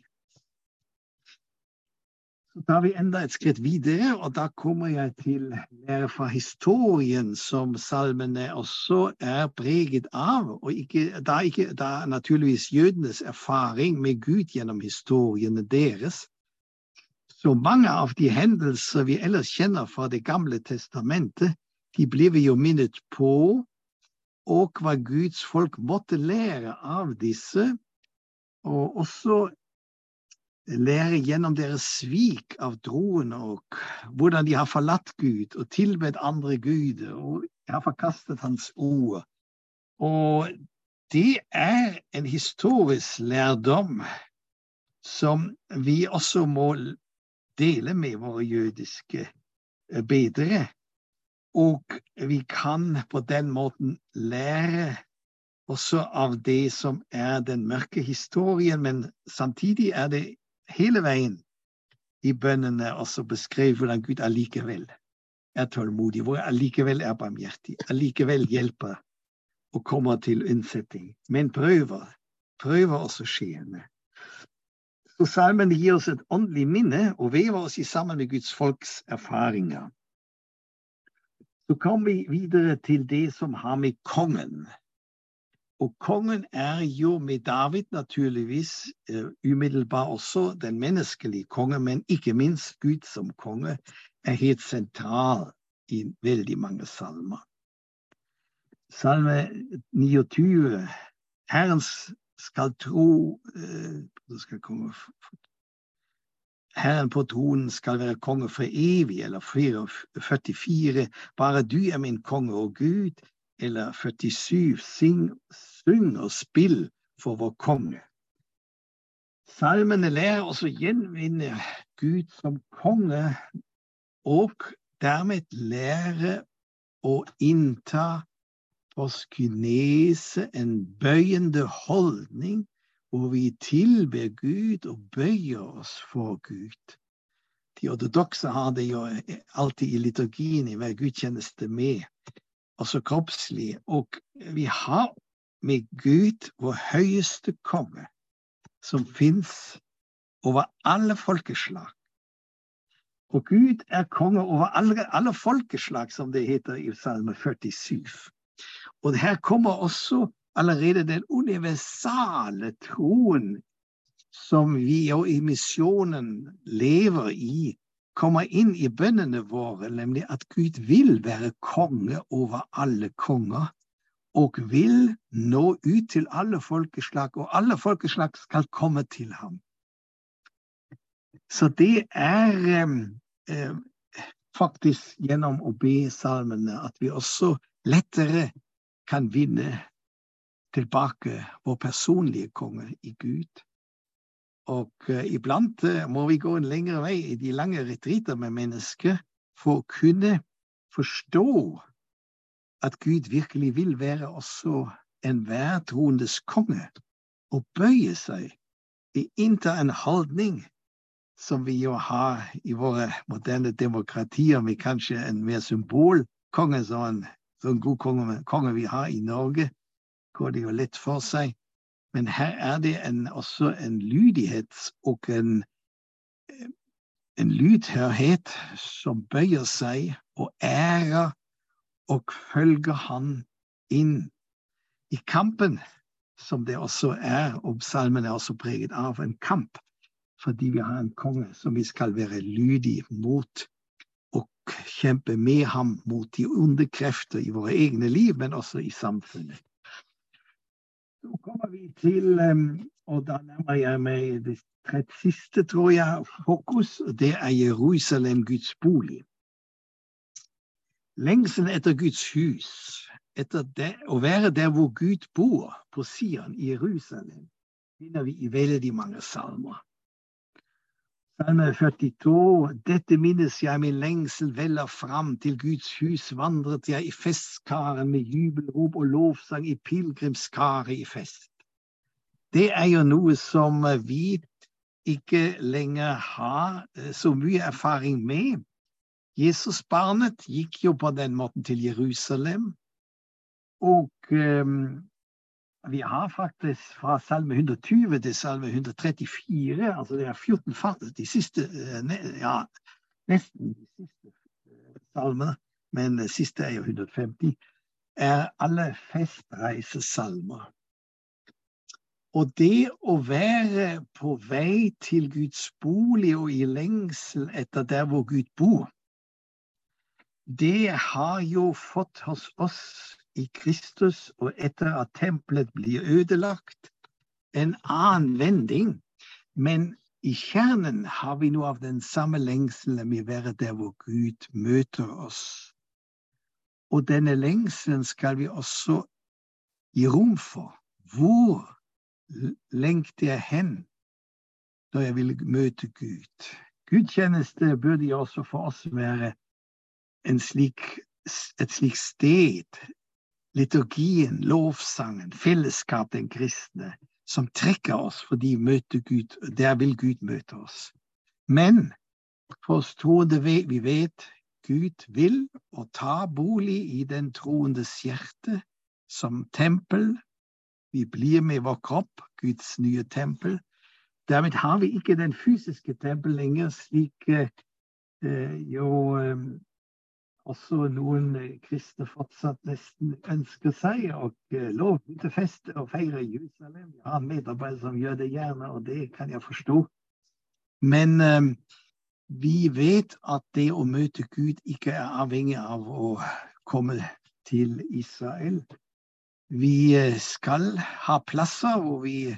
Tar vi enda et skritt videre, og da kommer jeg til lære fra historien, som salmene også er preget av. og ikke, da, ikke, da naturligvis jødenes erfaring med Gud gjennom historiene deres. Så mange av de hendelser vi ellers kjenner fra Det gamle testamentet, de blir vi jo minnet på og hva Guds folk måtte lære av disse, og også lære gjennom deres svik av troen, og hvordan de har forlatt Gud og tilbedt andre guder og har forkastet Hans ord. Og det er en historisk lærdom som vi også må dele med våre jødiske bedre. Og vi kan på den måten lære også av det som er den mørke historien, men samtidig er det hele veien i bønnene også beskrevet hvordan Gud allikevel er tålmodig, hvor allikevel er barmhjertig, allikevel hjelper og kommer til unnsetting, men prøver, prøver også skjeende. Så salmen gir oss et åndelig minne og vever oss i sammen med Guds folks erfaringer. Så kommer vi videre til det som har med kongen. Og kongen er jo med David naturligvis uh, umiddelbart også den menneskelige konge, men ikke minst Gud som konge er helt sentral i veldig mange salmer. Salme 29 Herrens skal tro uh, skal komme, Herren på tronen skal være konge for evig, eller 44. Bare du er min konge og Gud, eller 47. Syng, syng og spill for vår konge. Salmene lærer oss å gjenvinne Gud som konge, og dermed lære å innta proskynese, en bøyende holdning, hvor vi tilber Gud og bøyer oss for Gud. De ortodokse har det jo alltid i liturgien i hver gudstjeneste med, også kroppslig. Og vi har med Gud vår høyeste konge, som fins over alle folkeslag. Og Gud er konge over alle, alle, folkeslag, som det heter i Salme 47. Og her kommer også allerede den universale troen som vi jo i misjonen lever i, kommer inn i bønnene våre, nemlig at Gud vil være konge over alle konger og vil nå ut til alle folkeslag, og alle folkeslag skal komme til ham. Så det er eh, faktisk gjennom å be salmene at vi også lettere kan vinne tilbake vår personlige konge i Gud. Og uh, iblant uh, må vi gå en lengre vei i de lange retriter med mennesker for å kunne forstå at Gud virkelig vil være også enhver troendes konge, og bøye seg, innta en holdning som vi jo har i våre moderne demokratier, med kanskje en mer symbolkonge, sånn, sånn god konge, konge, vi har i Norge, går det jo lett for seg. Men her er det en, også en lydighet og en, en lydhørhet som bøyer seg og ærer og følger han inn i kampen, som det også er, og salmen er også preget av en kamp, fordi vi har en konge som vi skal være lydige mot og kjempe med ham mot de onde krefter i våre egne liv, men også i samfunnet. Så kommer vi til, og da nærmer jeg meg det tredje siste, tror jeg, fokus, det er Jerusalem, Guds bolig. Lengselen etter Guds hus, etter det, å være der hvor Gud bor, på Sion i Jerusalem, finner vi i veldig mange salmer. Salme 42. Dette minnes jeg, min lengsel veller fram. Til Guds hus vandret jeg i festkaren med jubelrop og lovsang i pilegrimskaret i fest. Det er jo noe som vi ikke lenger har eh, så mye erfaring med. Jesusbarnet gikk jo på den måten til Jerusalem. Og um, vi har faktisk fra salme 120 til salme 134, altså det er 14 de siste eh, ja, nesten de siste eh, salmene, men det siste er jo 150, er alle festreisesalmer. Og det å være på vei til Guds bolig og i lengsel etter der hvor Gud bor, det har jo fått hos oss i Kristus, og etter at tempelet blir ødelagt, en annen vending. Men i kjernen har vi noe av den samme lengselen med å være der hvor Gud møter oss. Og denne lengselen skal vi også gi rom for. Hvor lengter jeg hen når jeg vil møte Gud? Gudstjeneste burde jo også for oss være slik, et slikt sted, liturgien, lovsangen, fellesskap, den kristne, som trekker oss fordi Gud, der vil Gud møte oss. Men for oss troende vet vi vet Gud vil å ta bolig i den troendes hjerte som tempel. Vi blir med vår kropp Guds nye tempel. Dermed har vi ikke den fysiske tempel lenger, slik eh, jo eh, også noen kristne fortsatt nesten ønsker seg. Og eh, lov til fest og feire Jerusalem. Jeg har medarbeidere som gjør det gjerne, og det kan jeg forstå. Men eh, vi vet at det å møte Gud ikke er avhengig av å komme til Israel. Vi eh, skal ha plasser hvor vi,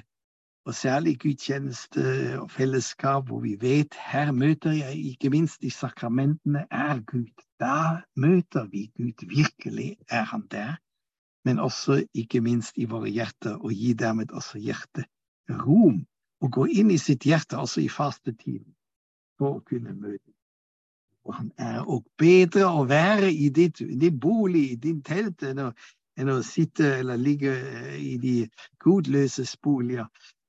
og særlig gudstjeneste og fellesskap, hvor vi vet her møter jeg ikke minst i sakramentene er Gud. Da møter vi Gud. Virkelig er han der. Men også ikke minst i våre hjerter, og gi dermed også hjertet rom. Og gå inn i sitt hjerte også i fastetiden for å kunne møte. Og han er òg bedre å være i ditt, din bolig, i din telt, enn å, enn å, sitte eller ligge eh, i de gudløses boliger.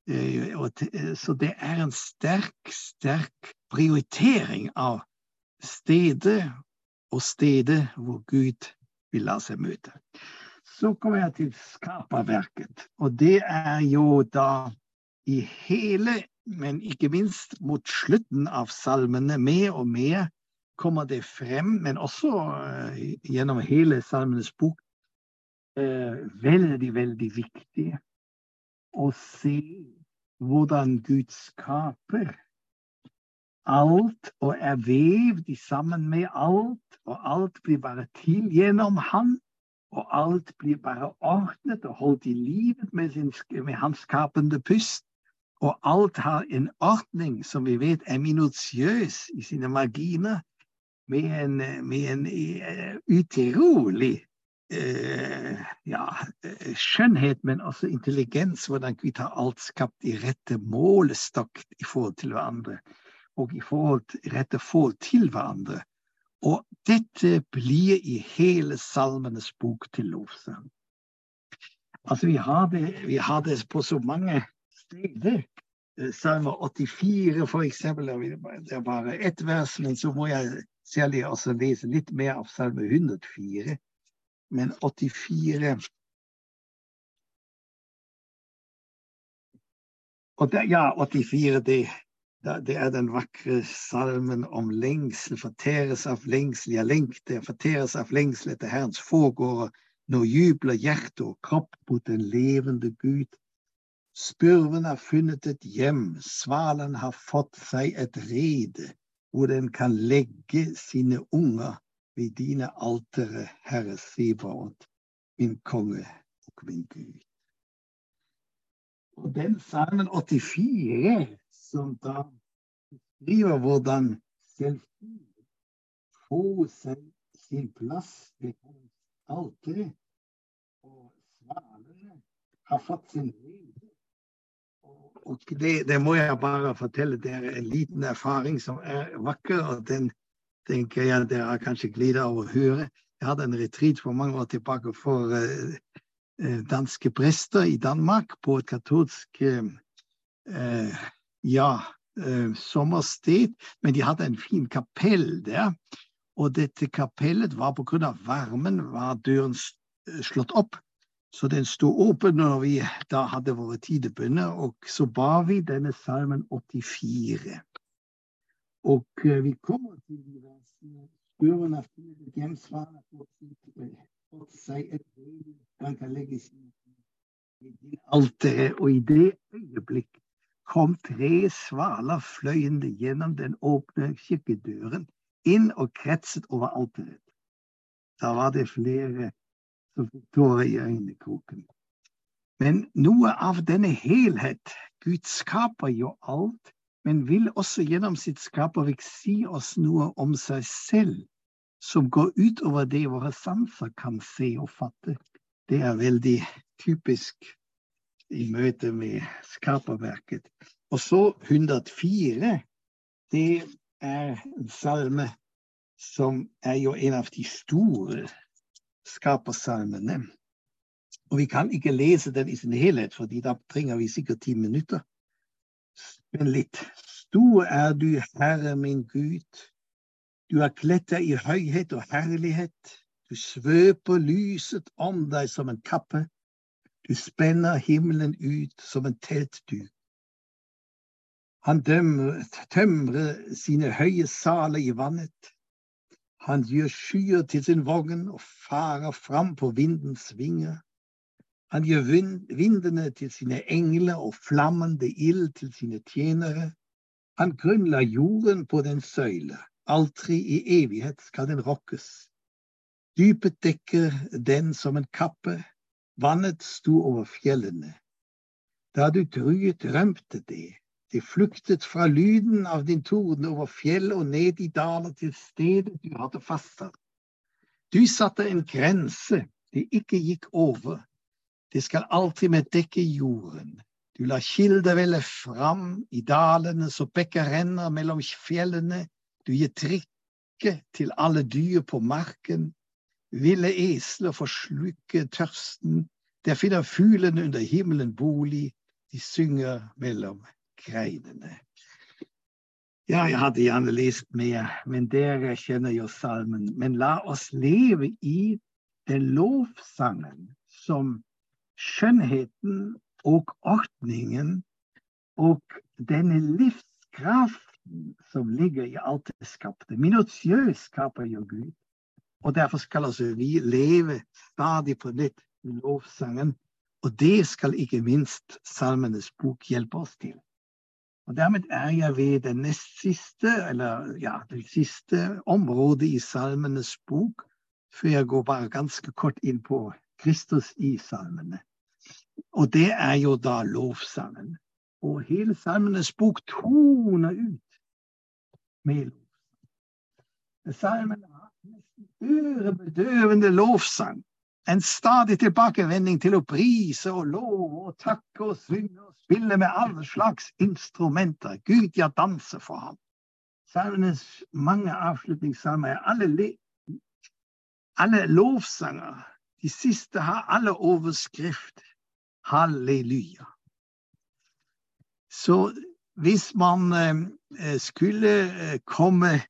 Eh, så det er en sterk, sterk prioritering av stedet og stedet hvor Gud vil la seg møte. Så kommer jeg til skaperverket, og det er jo da i hele men ikke minst mot slutten av salmene, mer og mer kommer det frem, men også uh, gjennom hele Salmenes bok, veldig, veldig viktig å se hvordan Gud skaper alt og er vevd sammen med alt, og alt blir bare til gjennom Han. Og alt blir bare ordnet og holdt i livet med, sin, med hans skapende pust. Og alt har en ordning som vi vet er minutiøs i sine marginer, med en, med en uh, utrolig ja, uh, skjønnhet, men også intelligens, hvordan vi tar alt skapt i rette målestokk i forhold til hverandre, og i forhold rette forhold til hverandre. Og dette blir i hele Salmenes bok til lovsang. Altså, vi har, det, vi har det på så mange steder. Eh, salme 84, for eksempel. Det er bare ett vers, men så må jeg særlig også lese litt mer av salme 104. Men 84 Og det, ja, 84, det, det, er den vakre salmen om lengsel. Forteres av lengsel, jeg lengter, forteres av lengsel etter Herrens forgårder. Nå jubler hjerte og kropp mot den levende Gud. Spurven har funnet et hjem, svalen har fått seg et rede, hvor den kan legge sine unger ved dine altere, Herre Sibaot, min konge og min Gud. Og den salmen 84, som da beskriver hvordan selvstendig får seg sin plass ved hans alter, og svalene har fått sin rede, og det, det, må jeg bare fortelle dere en liten erfaring som er vakker, og den tenker jeg dere har kanskje glidd å høre. Jeg hadde en retreat for mange år tilbake for uh, danske prester i Danmark på et katolsk uh, ja, uh, sommersted, men de hadde en fin kapell der. Og dette kapellet var pga. varmen var døren slått opp. Så den sto åpen når vi da hadde våre tidebønner, og så ba vi denne salmen 84. Og uh, vi kommer til de versene Spurven har funnet et hjemsvar fått seg et han kan legge sin alteret. Og i det øyeblikk kom tre svaler fløyende gjennom den åpne kirkedøren inn og kretset over alteret. Da var det flere som fikk tårer i øynekroken. Men noe av denne helhet Gud skaper jo alt, men vil også gjennom sitt skaperverk si oss noe om seg selv som går utover det våre sanser kan se og fatte. Det er veldig typisk i møte med skaperverket. Og så 104. Det er en salme som er jo en av de store skapersalmene. Og vi kan ikke lese den i sin helhet, fordi da trenger vi sikkert ti minutter. Men litt. Stor er du, Herre min Gud. Du har kledd deg i høyhet og herlighet. Du svøper lyset om deg som en kappe. Du spenner himmelen ut som en teltduk. Han tømrer sine høye saler i vannet. Han gjør skyer til sin vogn og farer fram på vindens vinger. Han gjør vindene til sine engler og flammende ild til sine tjenere. Han grunnla jorden på den søyle. Aldri i evighet skal den rokkes. Dypet dekker den som en kappe. Vannet sto over fjellene. Da du truet, rømte det. De flyktet fra lyden av din torden over fjell og ned i daler til stedet du hadde fastsatt. Du satte en grense de ikke gikk over. Det skal alltid med dekke jorden. Du lar kilder velle fram i dalene så bekker renner mellom fjellene. Du gir drikke til alle dyr på marken. Ville esler forslukke tørsten. Der finner fuglene under himmelen bolig. De synger mellom greinene. Ja, jeg hadde gjerne lest mer, men dere kjenner jo salmen. Men la oss leve i den lovsangen som skjønnheten og ordningen og denne livskraften som ligger i alt det skapte. Minutiøst skaper jo Gud. Og derfor skal altså vi leve stadig på nytt i lovsangen. Og det skal ikke minst Salmenes bok hjelpe oss til. Og Dermed er jeg ved det nest siste, eller ja, det siste området i Salmenes bok, før jeg går bare ganske kort inn på Kristus i salmene. Og det er jo da lovsangen. Og hele Salmenes bok toner ut med lovsang. Salmene har ørebedøvende lovsang. En stadig tilbakevending til å prise og love og takke og synge og spille med alle slags instrumenter. Gud, ja, danse for ham. Salmenes mange avslutningssalmer er alle, alle lovsanger. De siste har alle overskrift halleluja. Så hvis man eh, skulle eh, komme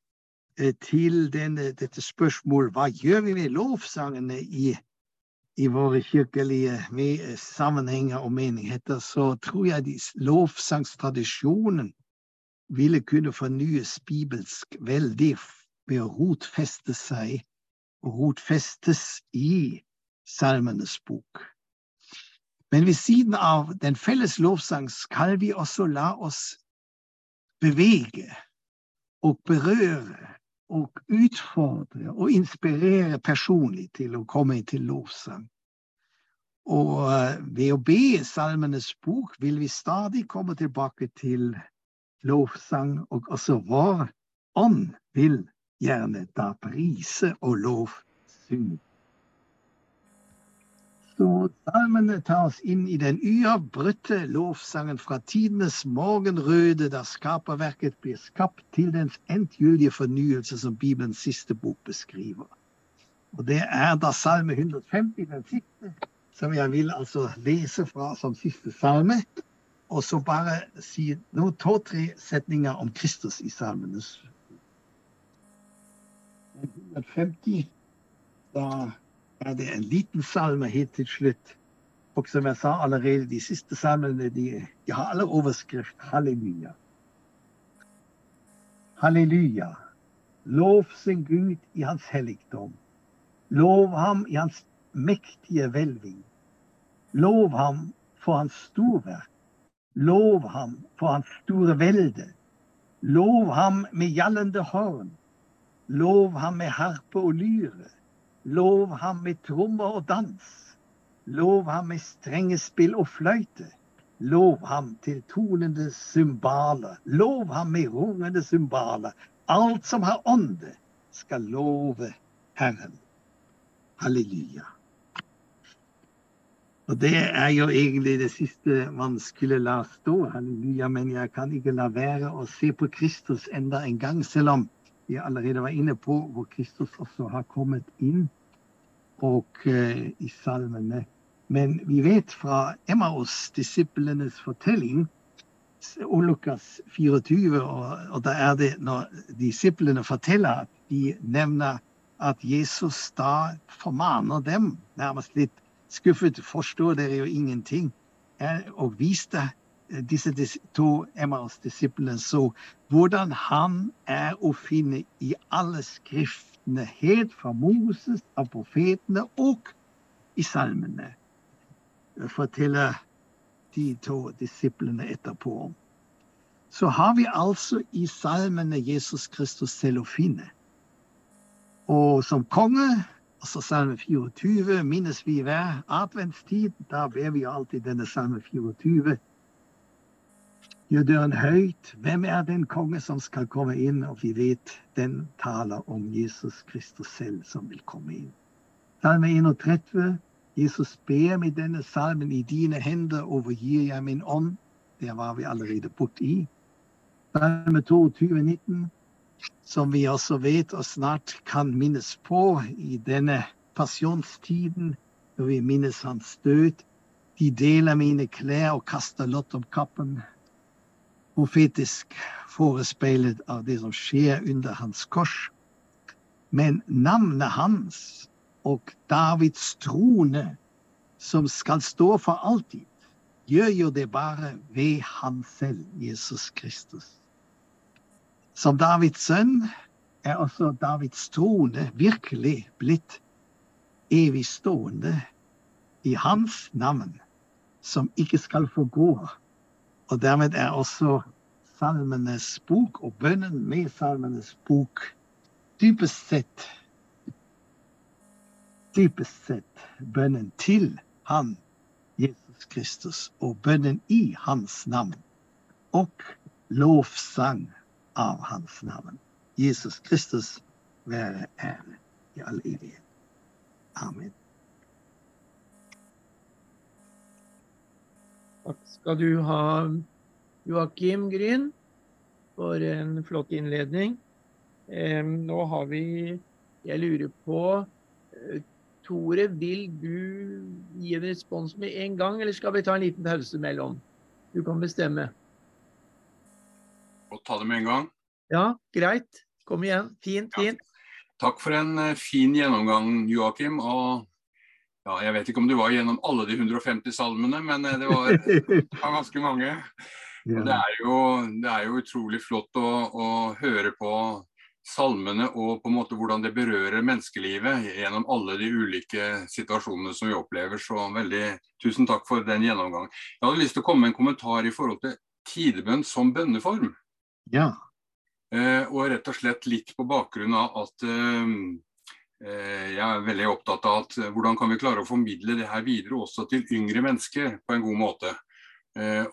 eh, til denne, dette spørsmålet hva gjør vi med lovsangene i i våre kirkelige sammenhenger og menigheter, så tror jeg de lovsangstradisjonen ville kunne fornyes bibelsk veldig ved å rotfeste seg og rotfestes i Salmenes bok. Men ved siden av den felles lovsang skal vi også la oss bevege og berøre og utfordre og inspirere personlig til å komme til lovsang. Og eh, ved å be Salmenes bok vil vi stadig komme tilbake til lovsang, og også vår ånd vil gjerne da prise og lovsynge. Så salmene tar oss inn i den uavbrutte lovsangen fra tidenes morgenrøde, da skaperverket blir skapt, til dens endgyldige fornyelse, som Bibelens siste bok beskriver. Og det er da salme 150, den siste, som jeg vil altså lese fra som siste salme. Og så bare si noen to-tre setninger om Kristus i salmenes 150, da er det en liten salme helt til slutt. Og som jeg sa allerede, de siste salmene de, de har alle overskrift halleluja. Halleluja. Lov sin Gud i hans helligdom. Lov ham i hans mektige hvelving. Lov ham for hans storverk. Lov ham for hans store velde. Lov ham med gjallende horn. Lov ham med harpe og lyre. Lov ham med trommer og dans. Lov ham med strengespill og fløyte. Lov ham til tonende cymbaler. Lov ham med rungende cymbaler. Alt som har ånde, skal love Herren. Halleluja. Og Det er jo egentlig det siste man skulle la stå, halleluja, men jeg kan ikke la være å se på Kristus enda en gang, selv om vi allerede var inne på hvor Kristus også har kommet inn og uh, i salmene. Men vi vet fra Emmaus-disiplenes fortelling og Lukas 24, og, og da er det når disiplene forteller at de nevner at Jesus da formaner dem, nærmest litt skuffet, forstår dere jo ingenting, og viste disse to Emmaus-disiplene så hvordan han er å finne i alle skriftene, helt fra Moses, av profetene og i salmene, forteller de to disiplene etterpå. Så har vi altså i salmene Jesus Kristus selv å finne. Og som konge, altså salme 24, minnes vi hver adventstid. Da ber vi alltid denne salme 24. Døren høyt. Hvem er den konge som skal komme inn? Og vi vet den taler om Jesus Kristus selv som vil komme inn. Salme 31. Jesus ber med denne salmen i dine hender overgir jeg min ånd. Der var vi allerede borti. Salme 22, 19, som vi også vet og snart kan minnes på i denne pasjonstiden, når vi minnes hans død. De deler mine klær og kaster lott om kappen. Profetisk forespeilet av det som skjer under hans kors. Men navnet hans og Davids trone, som skal stå for alltid, gjør jo det bare ved han selv, Jesus Kristus. Som Davids sønn er også Davids trone virkelig blitt evig stående i hans navn, som ikke skal forgå. Og dermed er også Salmenes bok og bønnen med Salmenes bok dypest sett dypest sett bønnen til Han, Jesus Kristus, og bønnen i hans navn. Og lovsang av hans navn. Jesus Kristus være ære i all evighet. Amen. Takk skal du ha, Joakim Gryn, for en flott innledning. Eh, nå har vi Jeg lurer på eh, Tore, vil du gi en respons med en gang, eller skal vi ta en liten pause mellom? Du kan bestemme Og ta det med en gang? Ja, greit. Kom igjen. Fint, fint. Ja. Takk for en uh, fin gjennomgang, Joakim. Og ja, jeg vet ikke om du var gjennom alle de 150 salmene, men uh, det var, var, ganske mange. Det, er jo, det, er jo, utrolig flott å, å, høre på salmene og på en måte hvordan det berører menneskelivet gjennom alle de ulike situasjonene som vi opplever. Så veldig tusen takk for den gjennomgang. Jeg hadde lyst til å komme med en kommentar i forhold til tidebønn som bønneform. Ja. Eh, og rett og slett litt på bakgrunn av at eh, eh, jeg er veldig opptatt av at hvordan kan vi klare å formidle det her videre også til yngre mennesker på en god måte.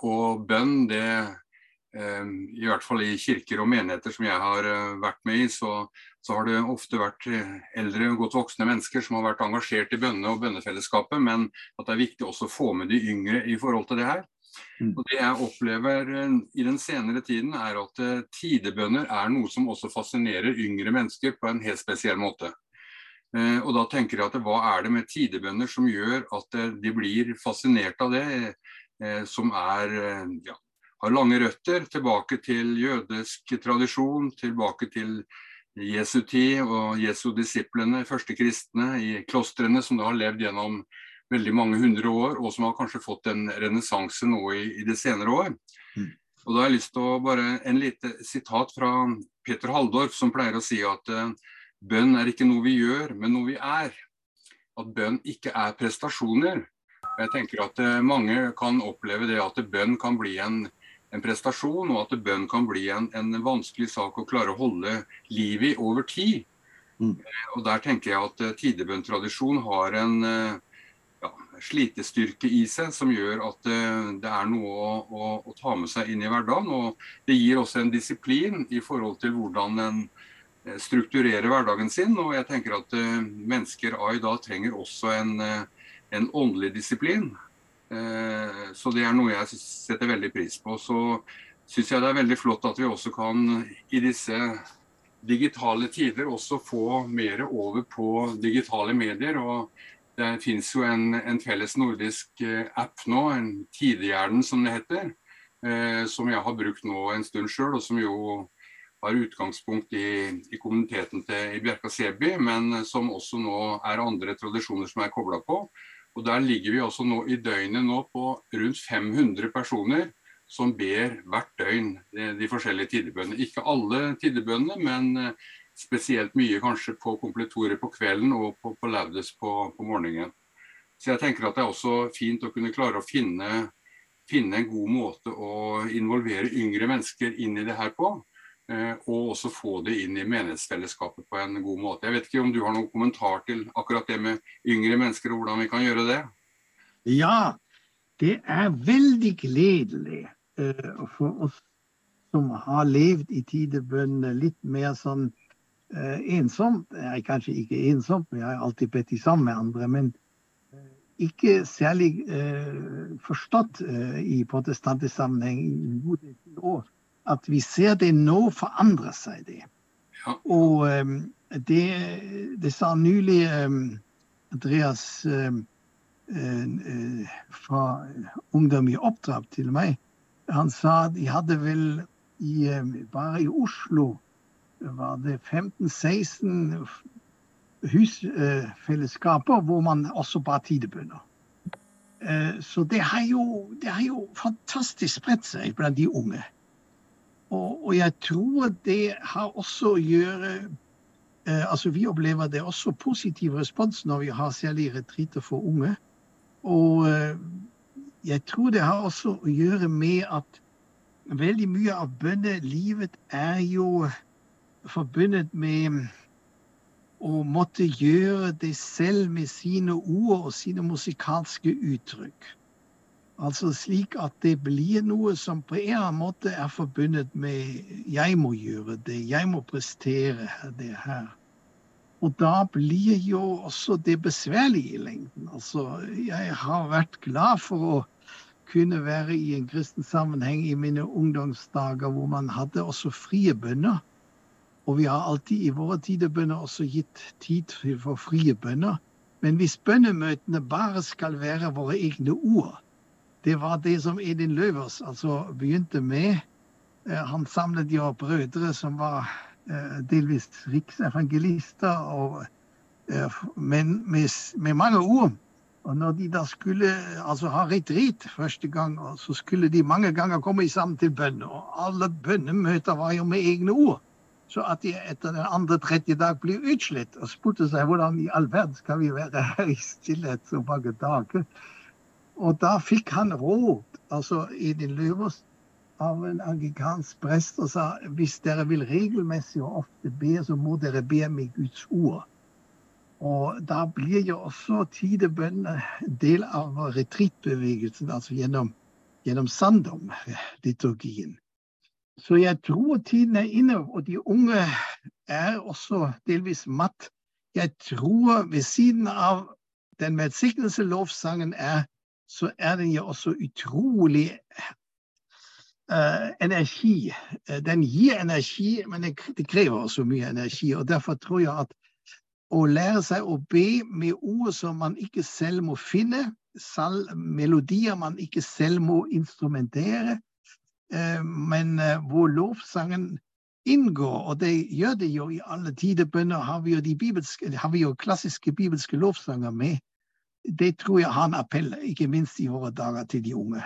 Og bønn, det i hvert fall i kirker og menigheter som jeg har vært med i, så, så har det ofte vært eldre, godt voksne mennesker som har vært engasjert i bønne- og bønnefellesskapet, men at det er viktig også å få med de yngre i forhold til det her. Mm. Og Det jeg opplever eh, i den senere tiden, er at eh, tidebønner er noe som også fascinerer yngre mennesker på en helt spesiell måte. Eh, og da tenker jeg at Hva er det med tidebønder som gjør at de blir fascinert av det, som er, ja, har lange røtter tilbake til jødisk tradisjon, tilbake til Jesu tid og Jesu disiplene, første kristne i klostrene, som da har levd gjennom veldig mange hundre år, og som har kanskje fått en renessanse nå i, i, de senere år. Mm. Og da har jeg lyst til å bare En lite sitat fra Peter Halldorf, som pleier å si at uh, bønn er ikke noe vi gjør, men noe vi er. At bønn ikke er prestasjoner. Jeg tenker at uh, mange kan oppleve det at bønn kan bli en, en prestasjon, og at bønn kan bli en, en, vanskelig sak å klare å holde liv i over tid. Mm. Uh, og Der tenker jeg at tidebønntradisjon har en slitestyrke i seg som gjør at det er noe å, å, å, ta med seg inn i hverdagen. Og det gir også en disiplin i forhold til hvordan en uh, strukturerer hverdagen sin. Og jeg tenker at uh, mennesker av i dag trenger også en, en åndelig disiplin. så det er noe jeg setter veldig pris på. Så syns jeg det er veldig flott at vi også kan i disse digitale tider også få mer over på digitale medier. og det finnes jo en, en, felles nordisk eh, app nå, en Tidehjernen som det heter. Eh, som jeg har brukt nå en stund sjøl, og som jo har utgangspunkt i, i kommuniteten til i Bjerka Seby, men som også nå er andre tradisjoner som er kobla på. Og Der ligger vi også nå i døgnet nå på rundt 500 personer som ber hvert døgn de, de forskjellige tidebønnene. Ikke alle tidebønnene, men eh, spesielt mye kanskje på kompletoret på kvelden og på, på laudes på, på, morgenen. Så jeg tenker at det er også fint å kunne klare å finne, finne en god måte å involvere yngre mennesker inn i det her på. Eh, og også få det inn i menighetsfellesskapet på en god måte. Jeg vet ikke om du har noen kommentar til akkurat det med yngre mennesker, og hvordan vi kan gjøre det? Ja, det er veldig gledelig uh, for oss som har levd i tidebønnene litt mer sånn uh, ensomt. Jeg er kanskje ikke ensomt, men jeg har alltid bedt sammen med andre. Men uh, ikke særlig forstått i protestantisk sammenheng i en god del år at vi ser det nå forandre seg. det. Ja. Og um, det, det, sa nylig um, Andreas um, uh, fra Ungdom i oppdrag til meg. Han sa at de hadde vel i, bare i Oslo var det 15-16 husfellesskaper hvor man også ba tidebønner. Så det har, jo, det har jo fantastisk spredt seg blant de unge. Og, og, jeg tror det har også å gjøre eh, altså Vi opplever det også positiv respons når vi har særlig retreater for unge. Og eh, jeg tror det har også å gjøre med at veldig mye av bønnelivet er jo forbundet med å måtte gjøre det selv med sine ord og sine musikalske uttrykk. Altså slik at det blir noe som på en eller annen måte er forbundet med 'jeg må gjøre det', 'jeg må prestere det her'. Og da blir jo også det besværlig i lengden. Altså, jeg har vært glad for å kunne være i en kristen sammenheng i mine ungdomsdager hvor man hadde også frie bønner. Og vi har alltid i våre tider bønner også gitt tid for frie bønner. Men hvis bønnemøtene bare skal være våre egne ord, det var det som Edin Løvers altså begynte med. Eh, han samlet jo brødre som var eh, delvis riksevangelister, og, eh, men med, med, mange ord. Og når de da skulle altså ha retreat første gang, så skulle de mange ganger komme sammen til bønn. Og alle bønnemøter var jo med egne ord. Så at de etter den andre tredje dag ble utslitt og spurte seg hvordan i all verden skal vi være her i stillhet så mange dager. Og da fikk han råd, altså Edin Løvers, av en angikansk prest og sa hvis dere vil regelmessig og ofte be, så må dere be med Guds ord. Og da blir jo også tidebønn en del av retreatbevegelsen, altså gjennom, gjennom Sandom-liturgien. Så jeg tror tiden er inne, og de unge er også delvis matt. Jeg tror ved siden av den velsignelse lovsangen er så er den jo også utrolig uh, energi. Uh, den gir energi, men det, det, krever også mye energi. og Derfor tror jeg at å lære seg å be med ord som man ikke selv må finne, sal, melodier man ikke selv må instrumentere, uh, men hvor lovsangen inngår, og det gjør det jo i alle tidebønner, har vi jo, bibelske, har vi jo klassiske bibelske lovsanger med det tror jeg har en appell, ikke minst i våre dager, til de unge.